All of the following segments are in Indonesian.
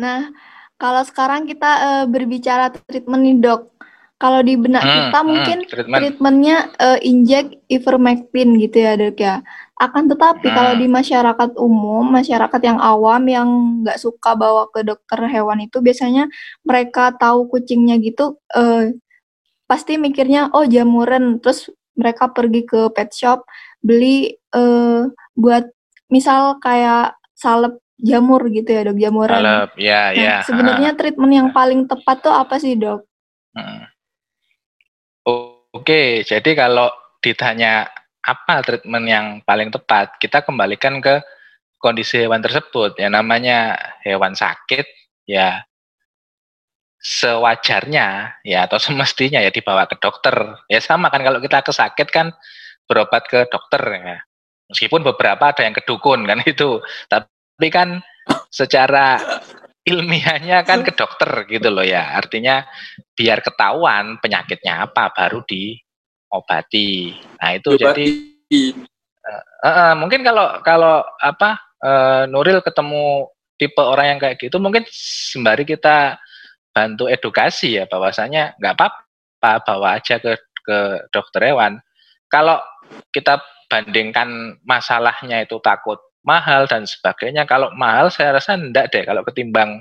Nah, kalau sekarang kita uh, berbicara treatment nih dok, kalau di benak hmm, kita hmm, mungkin treatment. treatmentnya uh, injek ivermectin gitu ya dok ya. Akan tetapi hmm. kalau di masyarakat umum, masyarakat yang awam yang nggak suka bawa ke dokter hewan itu biasanya mereka tahu kucingnya gitu uh, pasti mikirnya oh jamuran terus mereka pergi ke pet shop beli uh, buat misal kayak salep jamur gitu ya dok jamuran. Salep, ya nah, ya. Sebenarnya treatment yang paling tepat tuh apa sih dok? Hmm. Oke, jadi kalau ditanya apa treatment yang paling tepat, kita kembalikan ke kondisi hewan tersebut. Ya namanya hewan sakit, ya sewajarnya ya atau semestinya ya dibawa ke dokter. Ya sama kan kalau kita kesakit kan berobat ke dokter ya. Meskipun beberapa ada yang kedukun kan itu, tapi kan secara ilmiahnya kan ke dokter gitu loh ya. Artinya biar ketahuan penyakitnya apa baru diobati. Nah itu Obati. jadi uh, uh, mungkin kalau kalau apa uh, Nuril ketemu tipe orang yang kayak gitu mungkin sembari kita bantu edukasi ya bahwasanya nggak apa-apa bawa aja ke ke dokter hewan. Kalau kita bandingkan masalahnya itu takut mahal dan sebagainya. Kalau mahal saya rasa enggak deh kalau ketimbang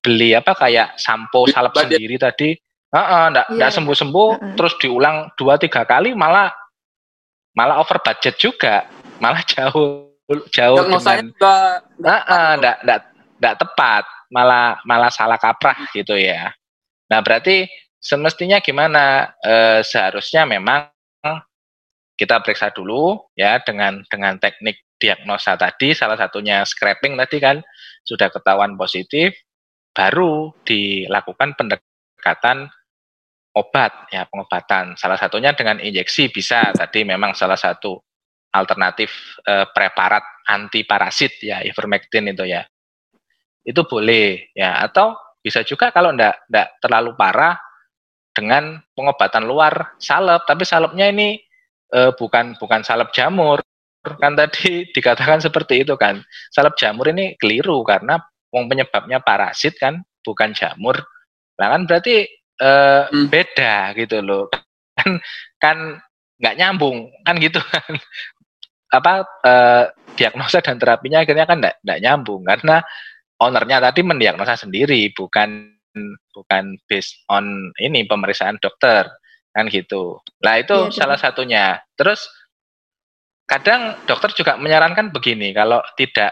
beli apa kayak sampo salep sendiri tadi. Heeh, enggak yeah. enggak sembuh-sembuh uh -uh. terus diulang dua tiga kali malah malah over budget juga. Malah jauh jauh dengan heeh, enggak enggak enggak tepat, malah malah salah kaprah gitu ya. Nah, berarti semestinya gimana? E, seharusnya memang kita periksa dulu ya dengan dengan teknik diagnosa tadi salah satunya scraping tadi kan sudah ketahuan positif baru dilakukan pendekatan obat ya pengobatan. Salah satunya dengan injeksi bisa. Tadi memang salah satu alternatif eh, preparat anti parasit ya ivermectin itu ya. Itu boleh ya. Atau bisa juga kalau enggak enggak terlalu parah dengan pengobatan luar salep. Tapi salepnya ini eh, bukan bukan salep jamur kan tadi dikatakan seperti itu kan salep jamur ini keliru karena wong penyebabnya parasit kan bukan jamur nah kan berarti eh, hmm. beda gitu loh kan kan nggak nyambung kan gitu kan apa eh, diagnosa dan terapinya akhirnya kan nggak nyambung karena ownernya tadi mendiagnosa sendiri bukan bukan based on ini pemeriksaan dokter kan gitu. Nah itu ya, salah satunya. Terus kadang dokter juga menyarankan begini kalau tidak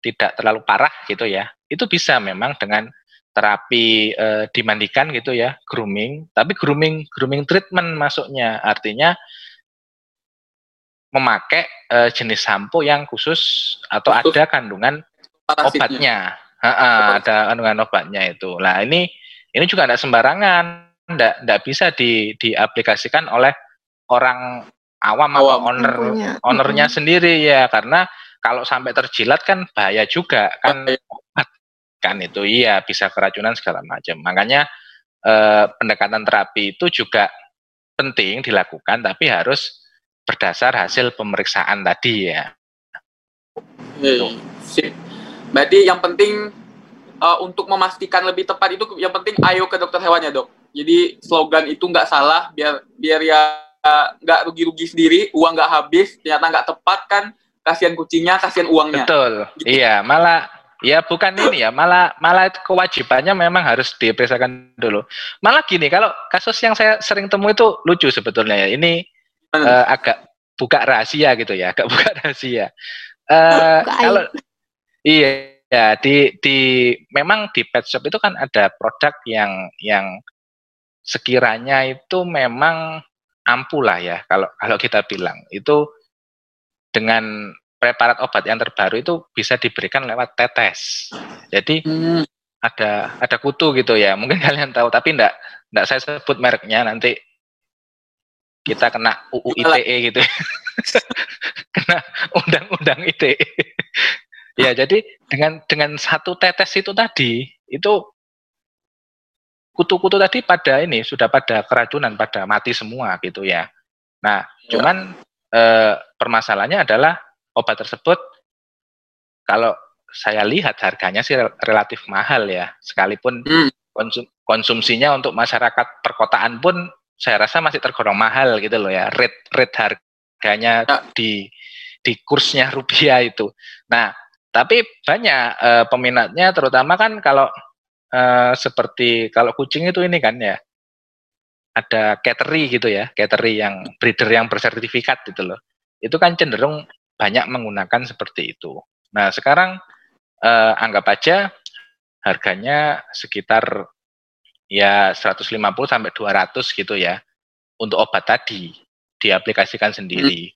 tidak terlalu parah gitu ya, itu bisa memang dengan terapi e, dimandikan gitu ya, grooming. Tapi grooming grooming treatment masuknya artinya memakai e, jenis sampo yang khusus atau ada kandungan obatnya. Ha -ha, ada kandungan obatnya itu. Nah ini ini juga tidak sembarangan ndak ndak bisa di diaplikasikan oleh orang awam, awam. atau owner ownernya hmm. sendiri ya karena kalau sampai terjilat kan bahaya juga kan kan itu iya bisa keracunan segala macam makanya eh, pendekatan terapi itu juga penting dilakukan tapi harus berdasar hasil pemeriksaan tadi ya. Sip. Berarti yang penting uh, untuk memastikan lebih tepat itu yang penting ayo ke dokter hewannya dok. Jadi slogan itu nggak salah biar biar ya nggak rugi-rugi sendiri, uang nggak habis, ternyata nggak tepat kan, kasihan kucingnya, kasihan uangnya. Betul. Gitu. Iya, malah ya bukan ini ya, malah malah kewajibannya memang harus diperiksakan dulu. Malah gini, kalau kasus yang saya sering temui itu lucu sebetulnya ya. Ini uh, agak buka rahasia gitu ya, agak buka rahasia. Uh, kalau iya ya di di memang di pet shop itu kan ada produk yang yang sekiranya itu memang ampuh lah ya kalau kalau kita bilang itu dengan preparat obat yang terbaru itu bisa diberikan lewat tetes. Jadi hmm. ada ada kutu gitu ya. Mungkin kalian tahu tapi enggak enggak saya sebut mereknya nanti kita kena UU ITE gitu. kena undang-undang ITE. ya, jadi dengan dengan satu tetes itu tadi itu kutu-kutu tadi pada ini sudah pada keracunan, pada mati semua gitu ya. Nah, ya. cuman e, permasalahannya adalah obat tersebut kalau saya lihat harganya sih relatif mahal ya, sekalipun hmm. konsum, konsumsinya untuk masyarakat perkotaan pun saya rasa masih tergolong mahal gitu loh ya. Rate rate harganya ya. di di kursnya rupiah itu. Nah, tapi banyak uh, peminatnya terutama kan kalau uh, seperti kalau kucing itu ini kan ya ada cattery gitu ya, cattery yang breeder yang bersertifikat gitu loh. Itu kan cenderung banyak menggunakan seperti itu. Nah, sekarang eh, anggap aja harganya sekitar ya 150 sampai 200 gitu ya untuk obat tadi diaplikasikan sendiri.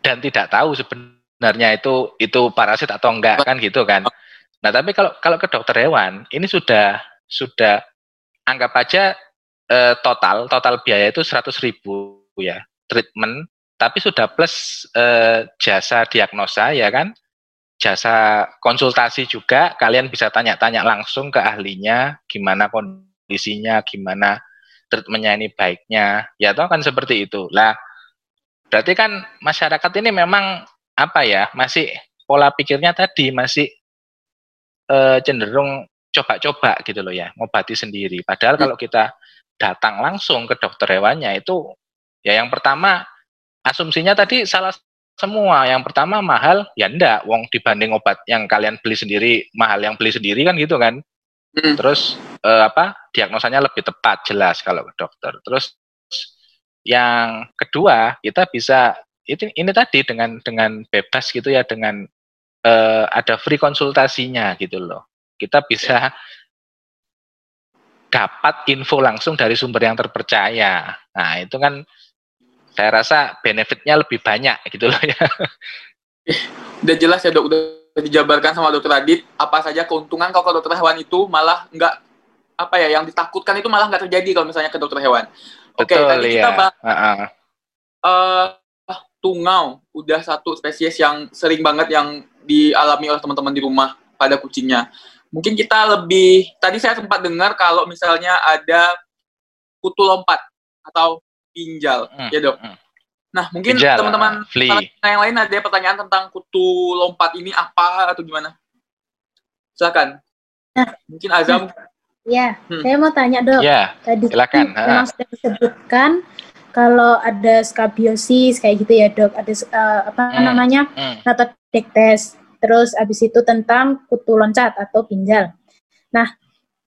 Dan tidak tahu sebenarnya itu itu parasit atau enggak kan gitu kan. Nah, tapi kalau kalau ke dokter hewan ini sudah sudah anggap aja eh, total total biaya itu 100 ribu ya treatment tapi sudah plus eh, jasa diagnosa ya kan? Jasa konsultasi juga kalian bisa tanya-tanya langsung ke ahlinya gimana kondisinya gimana treatmentnya ini baiknya ya toh kan seperti itu. Lah berarti kan masyarakat ini memang apa ya masih pola pikirnya tadi masih eh, cenderung coba-coba gitu loh ya ngobati sendiri padahal hmm. kalau kita datang langsung ke dokter hewannya itu ya yang pertama asumsinya tadi salah semua. Yang pertama mahal, ya ndak, wong dibanding obat yang kalian beli sendiri mahal yang beli sendiri kan gitu kan. Hmm. Terus eh, apa? Diagnosanya lebih tepat jelas kalau ke dokter. Terus yang kedua kita bisa ini, ini tadi dengan dengan bebas gitu ya dengan eh, ada free konsultasinya gitu loh. Kita bisa dapat info langsung dari sumber yang terpercaya. Nah, itu kan saya rasa benefitnya lebih banyak gitu loh ya. Udah jelas ya dok, udah dijabarkan sama dokter Adit apa saja keuntungan kalau ke dokter hewan itu malah nggak apa ya yang ditakutkan itu malah nggak terjadi kalau misalnya ke dokter hewan. Oke, okay, tadi ya. kita bahas uh -uh. uh, tungau udah satu spesies yang sering banget yang dialami oleh teman-teman di rumah pada kucingnya. Mungkin kita lebih tadi saya sempat dengar kalau misalnya ada kutu lompat atau pinjal, hmm. ya dok. Hmm. Nah mungkin teman-teman yang lain ada pertanyaan tentang kutu lompat ini apa atau gimana? Silakan. Nah, mungkin Azam. Ya, hmm. saya mau tanya dok. Ya, Tadi silakan. Memang sudah disebutkan kalau ada skabiosis kayak gitu ya dok, ada uh, apa hmm. namanya hmm. test Terus abis itu tentang kutu loncat atau pinjal. Nah,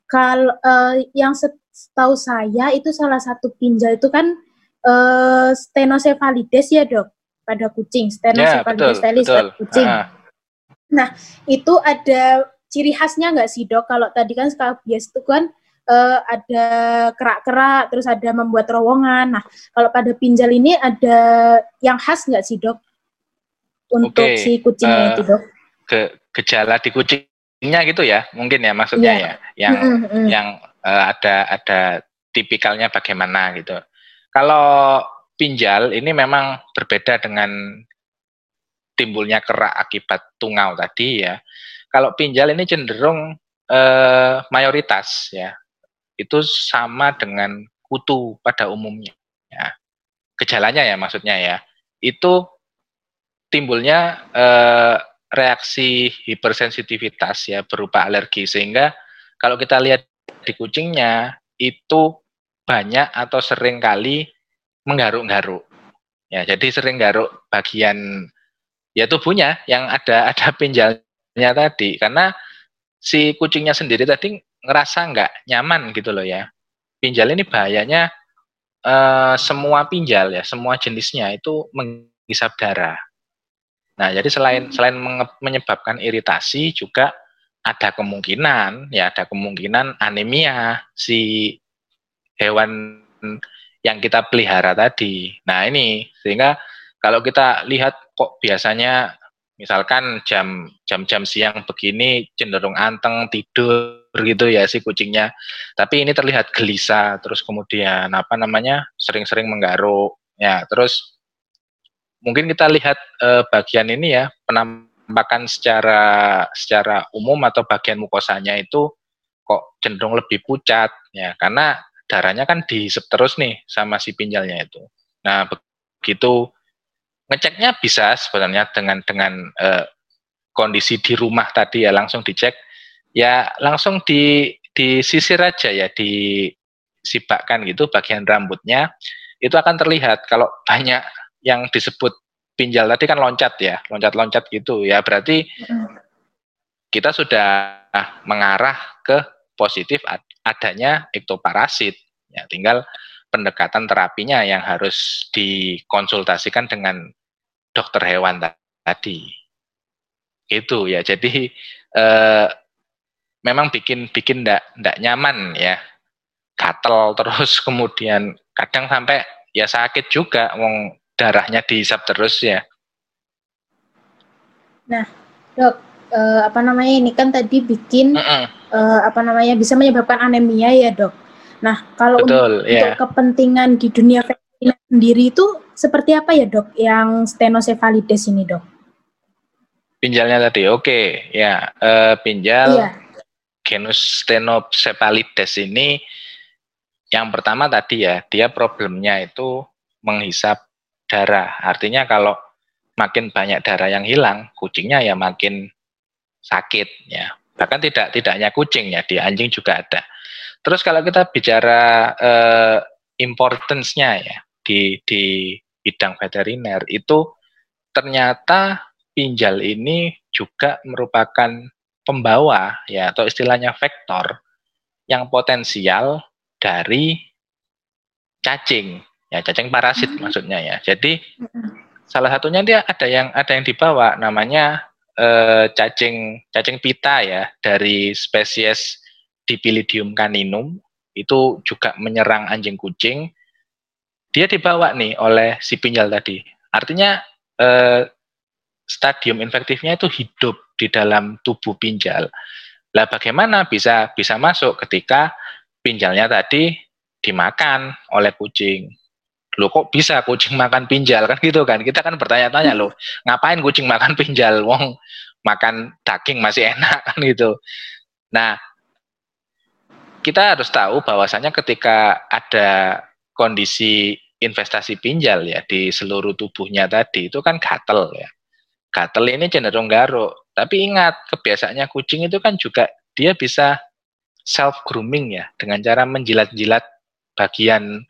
kalau uh, yang setahu saya itu salah satu pinjal itu kan uh, stenocephalides ya dok pada kucing stenocephalides ya, betul, pada kucing. Uh. Nah itu ada ciri khasnya nggak sih dok? Kalau tadi kan skabies itu kan uh, ada kerak-kerak, terus ada membuat terowongan. Nah kalau pada pinjal ini ada yang khas nggak sih dok? Untuk okay. si kucingnya uh, itu dok? ke gejala di kucingnya gitu ya mungkin ya maksudnya yeah. ya yang mm -hmm. yang uh, ada ada tipikalnya bagaimana gitu kalau pinjal ini memang berbeda dengan timbulnya kerak akibat tungau tadi ya kalau pinjal ini cenderung uh, mayoritas ya itu sama dengan kutu pada umumnya. Ya gejalanya ya maksudnya ya. Itu timbulnya eh, reaksi hipersensitivitas ya berupa alergi. Sehingga kalau kita lihat di kucingnya itu banyak atau sering kali menggaruk-garuk. Ya, jadi sering garuk bagian ya tubuhnya yang ada ada pinjalnya tadi. Karena si kucingnya sendiri tadi ngerasa nggak nyaman gitu loh ya. Pinjal ini bahayanya eh, semua pinjal ya, semua jenisnya itu menghisap darah. Nah, jadi selain hmm. selain menyebabkan iritasi juga ada kemungkinan ya ada kemungkinan anemia si hewan yang kita pelihara tadi. Nah, ini sehingga kalau kita lihat kok biasanya misalkan jam jam-jam siang begini cenderung anteng tidur gitu ya si kucingnya. Tapi ini terlihat gelisah terus kemudian apa namanya sering-sering menggaruk ya terus mungkin kita lihat uh, bagian ini ya penampakan secara secara umum atau bagian mukosanya itu kok cenderung lebih pucat ya karena darahnya kan dihisap terus nih sama si pinjalnya itu. Nah begitu ngeceknya bisa sebenarnya dengan dengan uh, kondisi di rumah tadi ya langsung dicek. Ya langsung di disisir aja ya disibakkan gitu bagian rambutnya. Itu akan terlihat kalau banyak yang disebut pinjal tadi kan loncat ya loncat-loncat gitu ya. Berarti kita sudah mengarah ke positif adanya ektoparasit ya tinggal pendekatan terapinya yang harus dikonsultasikan dengan dokter hewan tadi itu ya jadi eh, memang bikin bikin ndak ndak nyaman ya gatel terus kemudian kadang sampai ya sakit juga wong darahnya dihisap terus ya nah dok eh, apa namanya ini kan tadi bikin mm -mm. Eh, apa namanya bisa menyebabkan anemia ya dok nah kalau Betul, untuk, yeah. untuk kepentingan di dunia sendiri itu seperti apa ya dok yang stenosefalides ini dok? Pinjalnya tadi, oke okay. ya uh, pinjal iya. genus stenosefalides ini yang pertama tadi ya dia problemnya itu menghisap darah. Artinya kalau makin banyak darah yang hilang, kucingnya ya makin sakit ya. Bahkan tidak tidak hanya kucing ya, di anjing juga ada. Terus kalau kita bicara uh, importance-nya ya, di di bidang veteriner itu ternyata pinjal ini juga merupakan pembawa ya atau istilahnya vektor yang potensial dari cacing ya cacing parasit hmm. maksudnya ya jadi hmm. salah satunya dia ada yang ada yang dibawa namanya eh, cacing cacing pita ya dari spesies Dipilidium caninum itu juga menyerang anjing kucing dia dibawa nih oleh si pinjal tadi. Artinya eh, stadium infektifnya itu hidup di dalam tubuh pinjal. Lah bagaimana bisa bisa masuk ketika pinjalnya tadi dimakan oleh kucing? Loh kok bisa kucing makan pinjal kan gitu kan? Kita kan bertanya-tanya loh, ngapain kucing makan pinjal? Wong makan daging masih enak kan gitu. Nah, kita harus tahu bahwasanya ketika ada kondisi investasi pinjal ya di seluruh tubuhnya tadi itu kan gatel ya. Gatel ini cenderung garuk. Tapi ingat kebiasaannya kucing itu kan juga dia bisa self grooming ya dengan cara menjilat-jilat bagian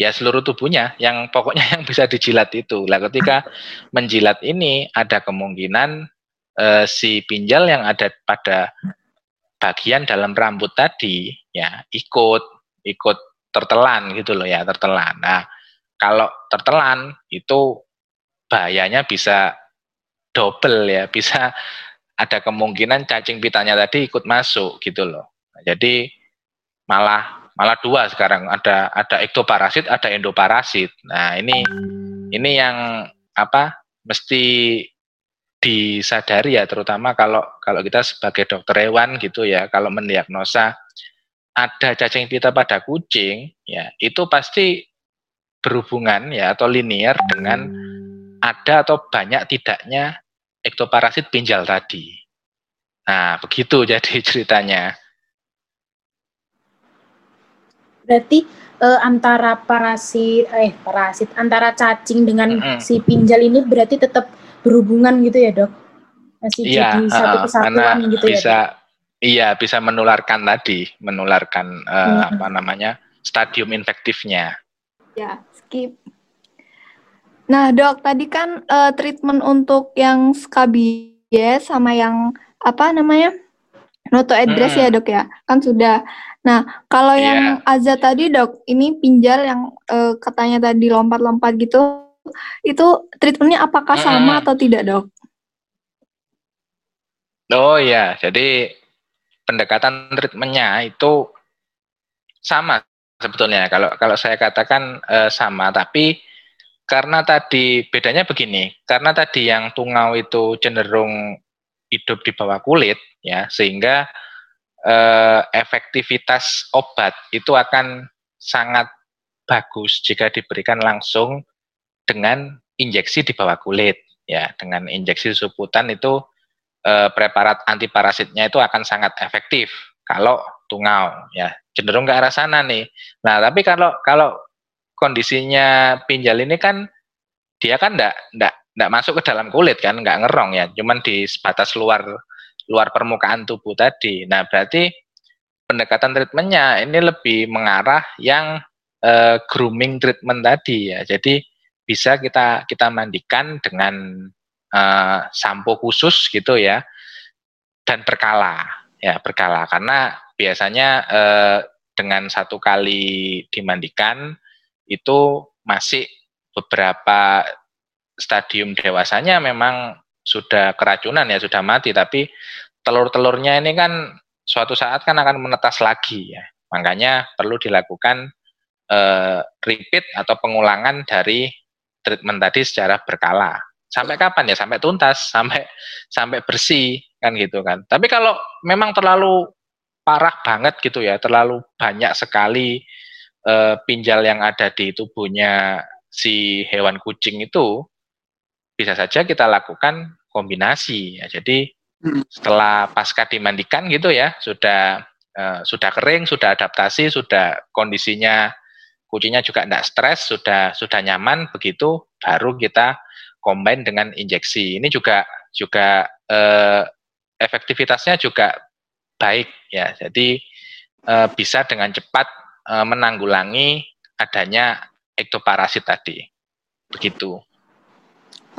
ya seluruh tubuhnya yang pokoknya yang bisa dijilat itu. Lah ketika menjilat ini ada kemungkinan eh, si pinjal yang ada pada bagian dalam rambut tadi ya ikut ikut tertelan gitu loh ya, tertelan. Nah, kalau tertelan itu bahayanya bisa double ya, bisa ada kemungkinan cacing pitanya tadi ikut masuk gitu loh. Nah, jadi malah malah dua sekarang ada ada ektoparasit, ada endoparasit. Nah, ini ini yang apa mesti disadari ya terutama kalau kalau kita sebagai dokter hewan gitu ya kalau mendiagnosa ada cacing pita pada kucing, ya itu pasti berhubungan ya atau linear dengan ada atau banyak tidaknya ektoparasit pinjal tadi. Nah, begitu jadi ceritanya. Berarti eh, antara parasit eh parasit antara cacing dengan mm -hmm. si pinjal ini berarti tetap berhubungan gitu ya, Dok? Masih ya, jadi satu kesatuan gitu bisa, ya. Bisa Iya, bisa menularkan tadi, menularkan uh, hmm. apa namanya stadium infektifnya. Ya, skip. Nah, dok, tadi kan uh, treatment untuk yang skabies sama yang apa namanya noto address hmm. ya dok ya, kan sudah. Nah, kalau yeah. yang Aza tadi dok, ini pinjal yang uh, katanya tadi lompat-lompat gitu, itu treatmentnya apakah hmm. sama atau tidak dok? Oh ya, jadi pendekatan treatmentnya itu sama sebetulnya. Kalau kalau saya katakan e, sama tapi karena tadi bedanya begini karena tadi yang tungau itu cenderung hidup di bawah kulit ya sehingga e, efektivitas obat itu akan sangat bagus jika diberikan langsung dengan injeksi di bawah kulit ya dengan injeksi suputan itu eh, preparat antiparasitnya itu akan sangat efektif kalau tungau ya cenderung ke arah sana nih. Nah tapi kalau kalau kondisinya pinjal ini kan dia kan enggak enggak nggak masuk ke dalam kulit kan, nggak ngerong ya, cuman di batas luar luar permukaan tubuh tadi. Nah, berarti pendekatan treatmentnya ini lebih mengarah yang uh, grooming treatment tadi ya. Jadi bisa kita kita mandikan dengan uh, sampo khusus gitu ya dan berkala ya berkala. Karena biasanya uh, dengan satu kali dimandikan itu masih beberapa stadium dewasanya memang sudah keracunan ya sudah mati. Tapi telur-telurnya ini kan suatu saat kan akan menetas lagi ya. Makanya perlu dilakukan uh, repeat atau pengulangan dari treatment tadi secara berkala sampai kapan ya sampai tuntas sampai sampai bersih kan gitu kan tapi kalau memang terlalu parah banget gitu ya terlalu banyak sekali uh, pinjal yang ada di tubuhnya si hewan kucing itu bisa saja kita lakukan kombinasi ya. Jadi hmm. setelah pasca dimandikan gitu ya, sudah uh, sudah kering, sudah adaptasi, sudah kondisinya kucingnya juga tidak stres, sudah sudah nyaman, begitu baru kita combine dengan injeksi. Ini juga juga uh, efektivitasnya juga baik ya. Jadi uh, bisa dengan cepat uh, menanggulangi adanya ektoparasit tadi. Begitu.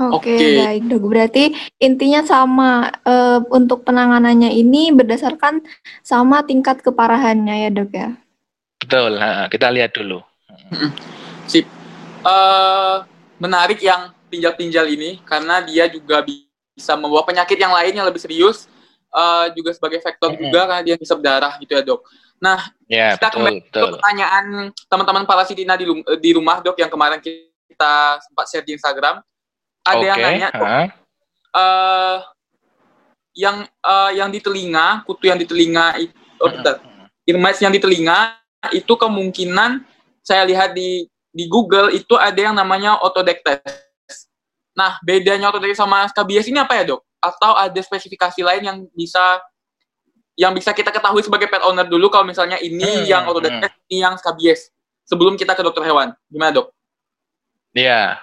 Oke, okay, baik dok. Berarti intinya sama uh, untuk penanganannya ini berdasarkan sama tingkat keparahannya ya dok ya. Betul. kita lihat dulu. Sip. Uh, menarik yang pinjal-pinjal ini karena dia juga bisa membawa penyakit yang lain yang lebih serius uh, juga sebagai faktor mm-hmm. juga karena dia bisa berdarah gitu ya dok. Nah, yeah, kita betul, kembali betul. ke pertanyaan teman-teman parasitina di, di rumah dok yang kemarin kita sempat share di Instagram ada okay. yang nanya huh? uh, yang uh, yang di telinga kutu yang di telinga itu oh, uh, yang di telinga itu kemungkinan saya lihat di di Google itu ada yang namanya autodectes. Nah, bedanya autodectes sama skabies ini apa ya, Dok? Atau ada spesifikasi lain yang bisa yang bisa kita ketahui sebagai pet owner dulu kalau misalnya ini hmm, yang autodectes, hmm. ini yang skabies sebelum kita ke dokter hewan. Gimana, Dok? Iya.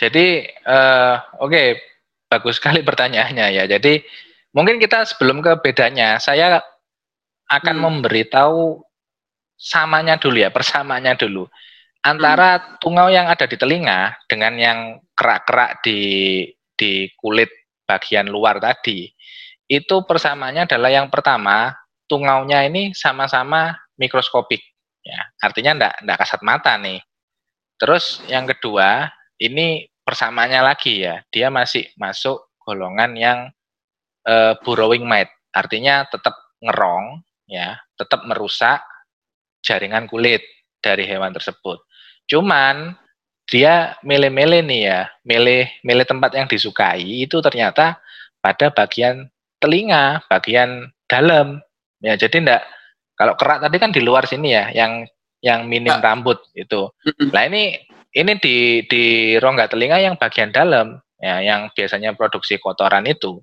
Jadi uh, oke okay, bagus sekali pertanyaannya ya. Jadi mungkin kita sebelum ke bedanya, saya akan hmm. memberitahu samanya dulu ya, persamanya dulu antara hmm. tungau yang ada di telinga dengan yang kerak-kerak di di kulit bagian luar tadi. Itu persamanya adalah yang pertama, tungaunya ini sama-sama mikroskopik ya. Artinya enggak enggak kasat mata nih. Terus yang kedua, ini persamaannya lagi ya, dia masih masuk golongan yang uh, burrowing mite, artinya tetap ngerong, ya, tetap merusak jaringan kulit dari hewan tersebut. Cuman dia mele-mele nih ya, mele mele tempat yang disukai itu ternyata pada bagian telinga, bagian dalam. Ya, jadi enggak kalau kerak tadi kan di luar sini ya, yang yang minim nah. rambut itu. Nah ini ini di di rongga telinga yang bagian dalam ya yang biasanya produksi kotoran itu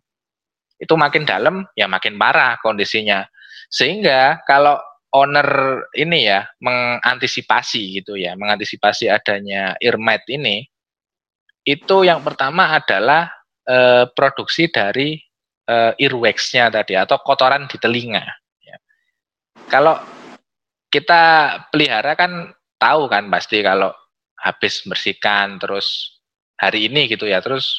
itu makin dalam ya makin parah kondisinya sehingga kalau owner ini ya mengantisipasi gitu ya mengantisipasi adanya mite ini itu yang pertama adalah e, produksi dari e, earwax-nya tadi atau kotoran di telinga ya. kalau kita pelihara kan tahu kan pasti kalau habis bersihkan terus hari ini gitu ya terus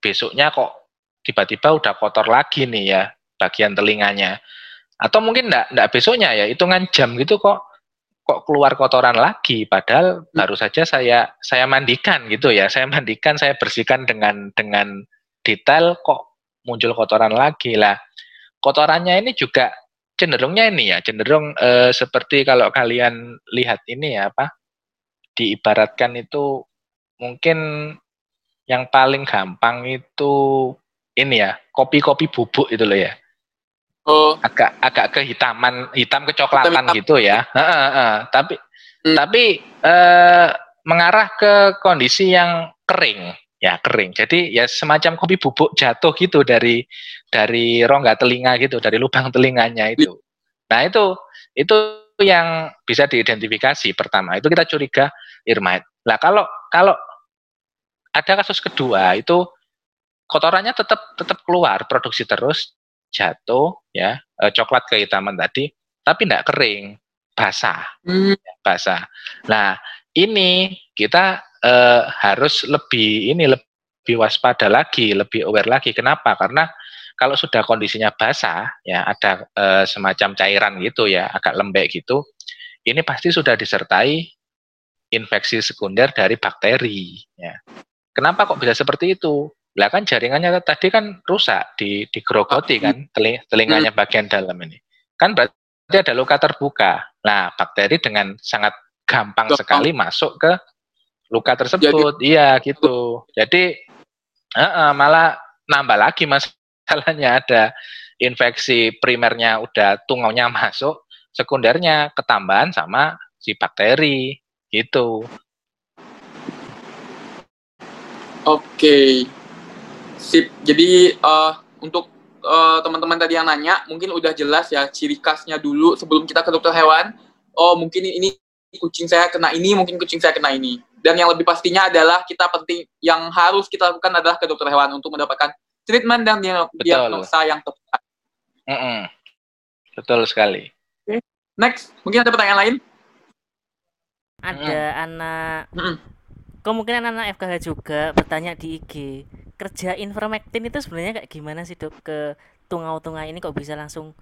besoknya kok tiba-tiba udah kotor lagi nih ya bagian telinganya atau mungkin enggak enggak besoknya ya hitungan jam gitu kok kok keluar kotoran lagi. Padahal hmm. baru saja saya saya mandikan gitu ya. Saya mandikan saya bersihkan dengan dengan detail kok muncul kotoran lagi. Lah kotorannya ini juga cenderungnya ini ya cenderung eh, seperti kalau kalian lihat ini ya apa diibaratkan itu mungkin yang paling gampang itu ini ya kopi-kopi bubuk itu loh ya oh. agak agak kehitaman hitam kecoklatan hitam, gitu ya uh, uh, uh. tapi hmm. tapi uh, mengarah ke kondisi yang kering ya kering jadi ya semacam kopi bubuk jatuh gitu dari dari rongga telinga gitu dari lubang telinganya itu nah itu itu yang bisa diidentifikasi pertama itu kita curiga irmite. Nah kalau kalau ada kasus kedua itu kotorannya tetap tetap keluar, produksi terus, jatuh ya, e, coklat kehitaman tadi, tapi tidak kering, basah, hmm. basah. Nah ini kita e, harus lebih ini lebih waspada lagi, lebih aware lagi. Kenapa? Karena kalau sudah kondisinya basah, ya ada e, semacam cairan gitu ya, agak lembek gitu, ini pasti sudah disertai infeksi sekunder dari bakteri. Ya. Kenapa kok bisa seperti itu? Lah kan jaringannya tadi kan rusak, di digerogoti kan teling, telinganya bagian dalam ini. Kan berarti ada luka terbuka. Nah, bakteri dengan sangat gampang sekali masuk ke luka tersebut. Jadi, iya, gitu. Jadi uh, uh, malah nambah lagi masalahnya ada infeksi primernya udah tungaunya masuk, sekundernya ketambahan sama si bakteri gitu. Oke. Sip. Jadi uh, untuk uh, teman-teman tadi yang nanya, mungkin udah jelas ya ciri khasnya dulu sebelum kita ke dokter hewan. Oh, mungkin ini kucing saya kena ini, mungkin kucing saya kena ini. Dan yang lebih pastinya adalah kita penting yang harus kita lakukan adalah ke dokter hewan untuk mendapatkan treatment dan diagnosa yang tepat. Mm -mm. Betul sekali. Okay. Next, mungkin ada pertanyaan lain? Ada mm. anak mm. kemungkinan anak FKH juga bertanya di IG kerja ivermectin itu sebenarnya kayak gimana sih dok? Ke tungau-tungau ini kok bisa langsung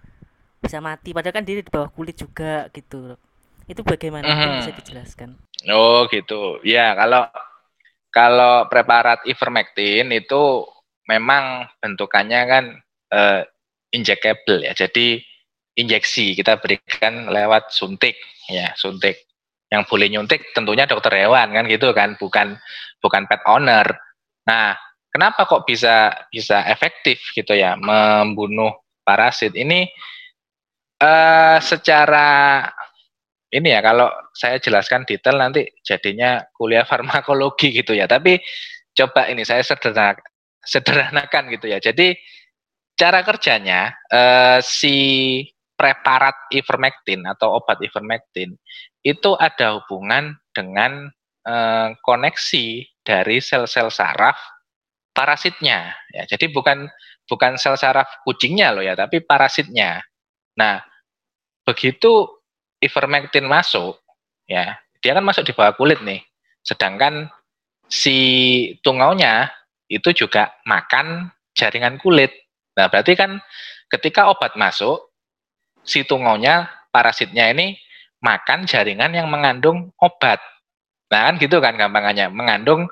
bisa mati? Padahal kan dia di bawah kulit juga gitu itu bagaimana? Mm -hmm. bisa dijelaskan. Oh gitu. Ya kalau kalau preparat ivermectin itu memang bentukannya kan uh, injectable ya. Jadi injeksi kita berikan lewat suntik ya suntik. Yang boleh nyuntik tentunya dokter hewan kan gitu kan bukan bukan pet owner. Nah Kenapa kok bisa bisa efektif gitu ya membunuh parasit ini uh, secara ini ya kalau saya jelaskan detail nanti jadinya kuliah farmakologi gitu ya. Tapi coba ini saya sederhana, sederhanakan gitu ya. Jadi cara kerjanya uh, si preparat ivermectin atau obat ivermectin itu ada hubungan dengan uh, koneksi dari sel-sel saraf parasitnya. Ya, jadi bukan bukan sel saraf kucingnya loh ya, tapi parasitnya. Nah, begitu ivermectin masuk, ya dia kan masuk di bawah kulit nih. Sedangkan si tungaunya itu juga makan jaringan kulit. Nah, berarti kan ketika obat masuk, si tungaunya, parasitnya ini makan jaringan yang mengandung obat. Nah, kan gitu kan gampangannya, mengandung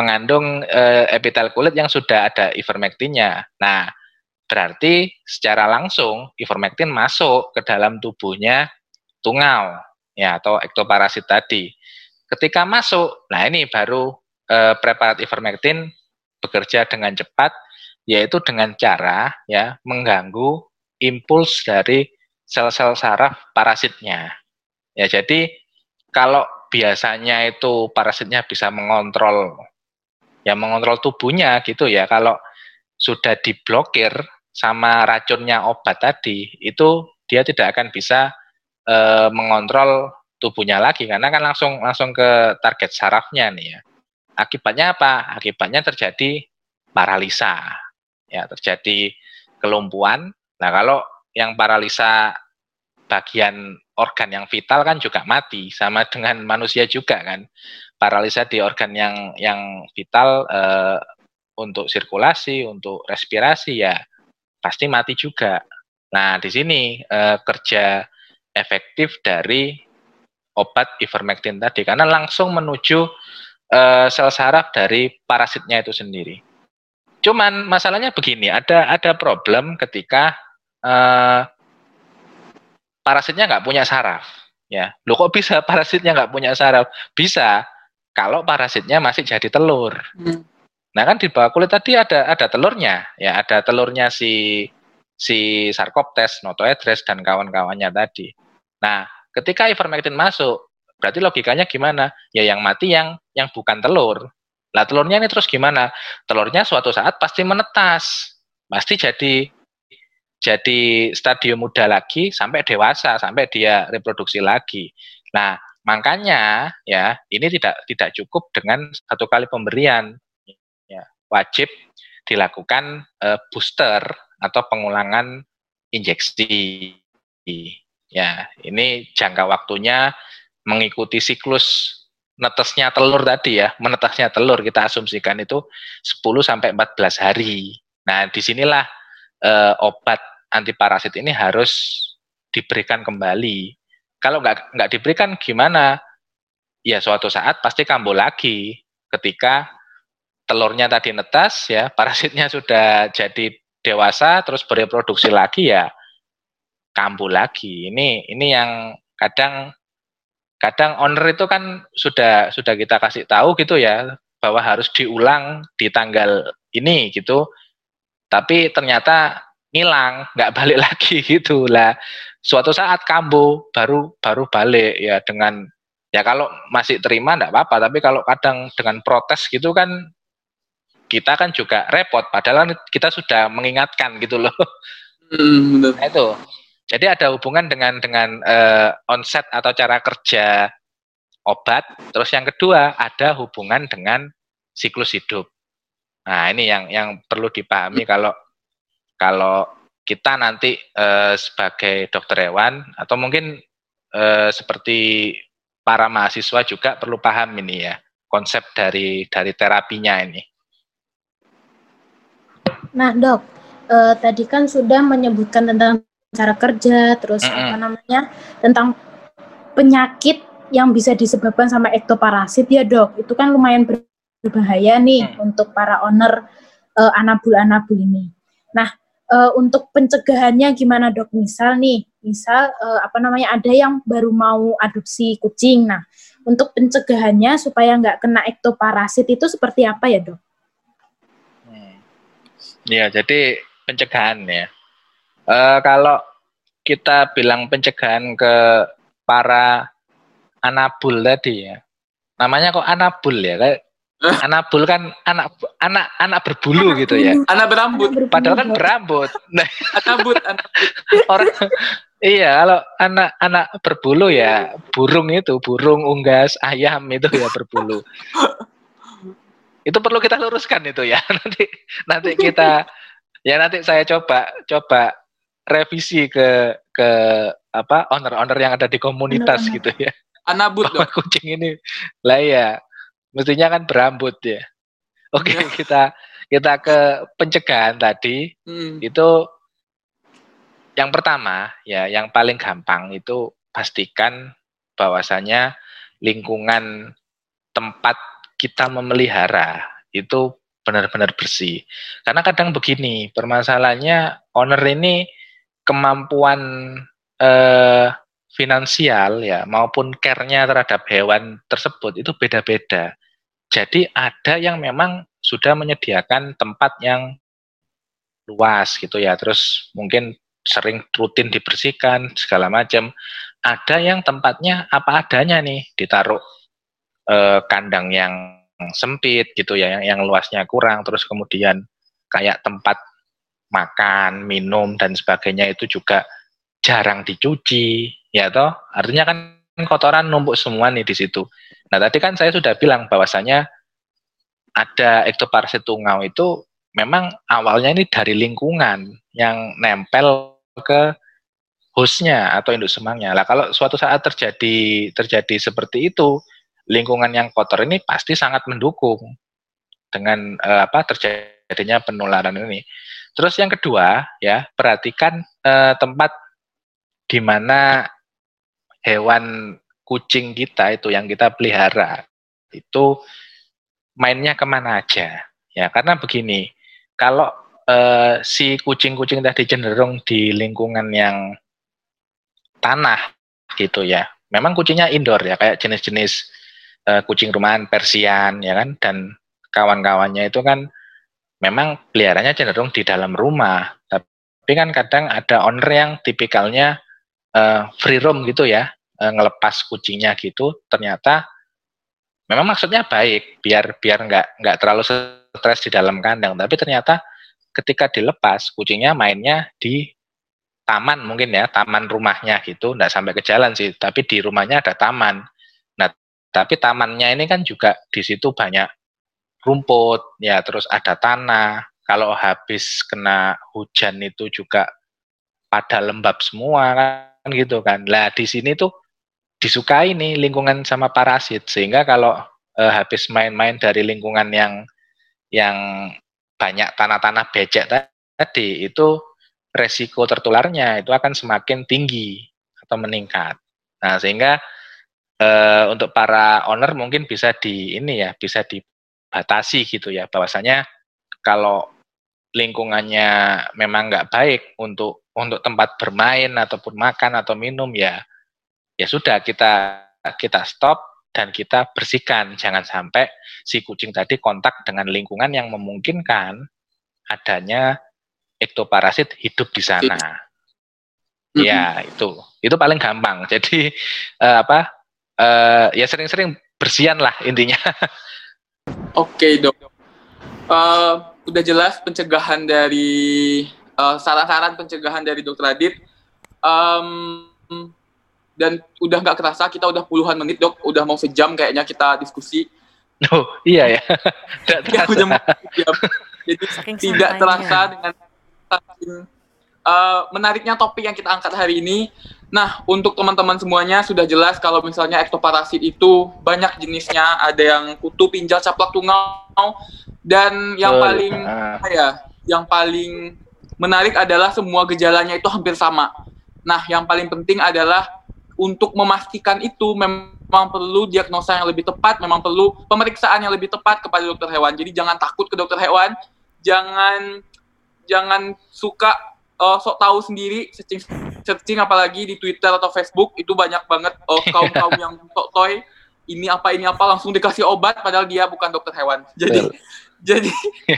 mengandung uh, epitel kulit yang sudah ada ivermectinnya. Nah, berarti secara langsung ivermectin masuk ke dalam tubuhnya tungau ya atau ektoparasit tadi. Ketika masuk, nah ini baru uh, preparat ivermectin bekerja dengan cepat yaitu dengan cara ya mengganggu impuls dari sel-sel saraf parasitnya. Ya, jadi kalau biasanya itu parasitnya bisa mengontrol ya mengontrol tubuhnya gitu ya. Kalau sudah diblokir sama racunnya obat tadi, itu dia tidak akan bisa e, mengontrol tubuhnya lagi karena kan langsung langsung ke target sarafnya nih ya. Akibatnya apa? Akibatnya terjadi paralisa. Ya, terjadi kelumpuhan. Nah, kalau yang paralisa bagian organ yang vital kan juga mati sama dengan manusia juga kan paralisa di organ yang yang vital uh, untuk sirkulasi, untuk respirasi ya pasti mati juga. Nah, di sini uh, kerja efektif dari obat ivermectin tadi karena langsung menuju uh, sel saraf dari parasitnya itu sendiri. Cuman masalahnya begini, ada ada problem ketika parasitnya nggak punya saraf, ya. Lo kok bisa parasitnya nggak punya saraf? Bisa, kalau parasitnya masih jadi telur. Hmm. Nah kan di bawah kulit tadi ada ada telurnya, ya ada telurnya si si Sarcoptes, Notoedres dan kawan-kawannya tadi. Nah, ketika ivermectin masuk, berarti logikanya gimana? Ya yang mati yang yang bukan telur. Lah telurnya ini terus gimana? Telurnya suatu saat pasti menetas, pasti jadi jadi stadium muda lagi sampai dewasa, sampai dia reproduksi lagi. Nah, Makanya ya ini tidak tidak cukup dengan satu kali pemberian wajib dilakukan uh, booster atau pengulangan injeksi. Ya, ini jangka waktunya mengikuti siklus netesnya telur tadi ya, menetasnya telur kita asumsikan itu 10 sampai 14 hari. Nah, di sinilah uh, obat antiparasit ini harus diberikan kembali. Kalau nggak nggak diberikan gimana? Ya suatu saat pasti kambuh lagi ketika telurnya tadi netas ya, parasitnya sudah jadi dewasa terus bereproduksi lagi ya kambuh lagi. Ini ini yang kadang kadang owner itu kan sudah sudah kita kasih tahu gitu ya bahwa harus diulang di tanggal ini gitu. Tapi ternyata ngilang, nggak balik lagi gitu lah. Suatu saat kambuh baru baru balik ya dengan ya kalau masih terima enggak apa-apa, tapi kalau kadang dengan protes gitu kan kita kan juga repot padahal kan kita sudah mengingatkan gitu loh. Hmm, Nah itu. Jadi ada hubungan dengan dengan uh, onset atau cara kerja obat. Terus yang kedua ada hubungan dengan siklus hidup. Nah ini yang yang perlu dipahami kalau kalau kita nanti uh, sebagai dokter hewan atau mungkin uh, seperti para mahasiswa juga perlu paham ini ya konsep dari dari terapinya ini. Nah, Dok, eh, tadi kan sudah menyebutkan tentang cara kerja, terus mm -hmm. apa namanya? tentang penyakit yang bisa disebabkan sama ektoparasit ya, Dok. Itu kan lumayan berbahaya nih mm. untuk para owner eh, anabul-anabul ini. Nah, eh, untuk pencegahannya gimana, Dok? Misal nih, misal eh, apa namanya ada yang baru mau adopsi kucing. Nah, untuk pencegahannya supaya nggak kena ektoparasit itu seperti apa ya, Dok? Ya, jadi pencegahan ya. E, kalau kita bilang pencegahan ke para anabul tadi ya, namanya kok anabul ya, kayak anabul kan anak anak anak berbulu anak gitu ya. Anak berambut. Padahal kan berambut. Nah, anabut, Orang Iya, kalau anak-anak berbulu ya burung itu, burung unggas, ayam itu ya berbulu itu perlu kita luruskan itu ya nanti nanti kita ya nanti saya coba coba revisi ke ke apa owner-owner yang ada di komunitas benar, gitu ya anabut dong. kucing ini lah ya mestinya kan berambut ya oke ya. kita kita ke pencegahan tadi hmm. itu yang pertama ya yang paling gampang itu pastikan bahwasanya lingkungan tempat kita memelihara itu benar-benar bersih. Karena kadang begini, permasalahannya owner ini kemampuan eh, finansial ya maupun care-nya terhadap hewan tersebut itu beda-beda. Jadi ada yang memang sudah menyediakan tempat yang luas gitu ya, terus mungkin sering rutin dibersihkan segala macam. Ada yang tempatnya apa adanya nih, ditaruh eh, kandang yang sempit gitu ya, yang, yang luasnya kurang, terus kemudian kayak tempat makan, minum dan sebagainya itu juga jarang dicuci, ya toh. Artinya kan kotoran numpuk semua nih di situ. Nah tadi kan saya sudah bilang bahwasanya ada ektoparasit tungau itu memang awalnya ini dari lingkungan yang nempel ke hostnya atau induk semangnya. Lah kalau suatu saat terjadi terjadi seperti itu, lingkungan yang kotor ini pasti sangat mendukung dengan uh, apa terjadinya penularan ini. Terus yang kedua ya perhatikan uh, tempat di mana hewan kucing kita itu yang kita pelihara itu mainnya ke mana aja. Ya karena begini kalau uh, si kucing-kucing tadi cenderung di lingkungan yang tanah gitu ya memang kucingnya indoor ya kayak jenis-jenis uh, kucing rumahan Persian ya kan dan kawan-kawannya itu kan memang peliharanya cenderung di dalam rumah. Tapi kan kadang ada owner yang tipikalnya uh, free roam gitu ya uh, ngelepas kucingnya gitu ternyata memang maksudnya baik biar biar nggak nggak terlalu stres di dalam kandang. Tapi ternyata ketika dilepas kucingnya mainnya di taman mungkin ya taman rumahnya gitu. Nggak sampai ke jalan sih tapi di rumahnya ada taman. Tapi tamannya ini kan juga di situ banyak rumput, ya terus ada tanah. Kalau habis kena hujan itu juga pada lembab semua kan gitu kan. Lah di sini tuh disukai nih lingkungan sama parasit sehingga kalau uh, habis main-main dari lingkungan yang yang banyak tanah-tanah becek tadi itu resiko tertularnya itu akan semakin tinggi atau meningkat. Nah, sehingga uh, untuk para owner mungkin bisa di ini ya, bisa dibatasi gitu ya, bahwasanya kalau lingkungannya memang nggak baik untuk untuk tempat bermain ataupun makan atau minum ya ya sudah kita kita stop dan kita bersihkan jangan sampai si kucing tadi kontak dengan lingkungan yang memungkinkan adanya ektoparasit hidup di sana. Mm-hmm. Ya itu itu paling gampang. Jadi uh, apa uh, ya sering-sering bersihan lah intinya. Oke dok. Uh, udah jelas pencegahan dari uh, saran-saran pencegahan dari dokter Adit. Um, dan udah nggak kerasa kita udah puluhan menit dok, udah mau sejam kayaknya kita diskusi. Oh iya ya. ya udah mau sejam. Jadi Saking tidak terasa dengan uh, menariknya topik yang kita angkat hari ini. Nah, untuk teman-teman semuanya sudah jelas kalau misalnya ektoparasit itu banyak jenisnya, ada yang kutu, pinjal, caplak, tungau, dan yang oh, paling uh. ya, yang paling menarik adalah semua gejalanya itu hampir sama. Nah, yang paling penting adalah untuk memastikan itu memang perlu diagnosa yang lebih tepat, memang perlu pemeriksaan yang lebih tepat kepada dokter hewan. Jadi jangan takut ke dokter hewan, jangan jangan suka uh, sok tahu sendiri searching searching apalagi di Twitter atau Facebook itu banyak banget uh, kaum kaum yang sok toy ini apa ini apa langsung dikasih obat padahal dia bukan dokter hewan jadi jadi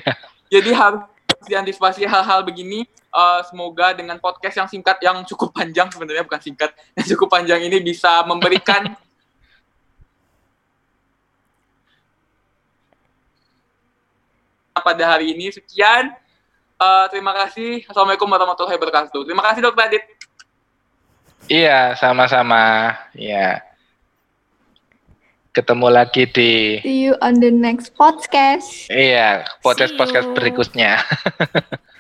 jadi harus diantisipasi hal-hal begini uh, semoga dengan podcast yang singkat yang cukup panjang sebenarnya bukan singkat yang cukup panjang ini bisa memberikan pada hari ini sekian Uh, terima kasih. Assalamualaikum warahmatullahi wabarakatuh. Terima kasih Dokter Adit. Iya, sama-sama. Iya. Ketemu lagi di See you on the next podcast. Iya, podcast podcast berikutnya.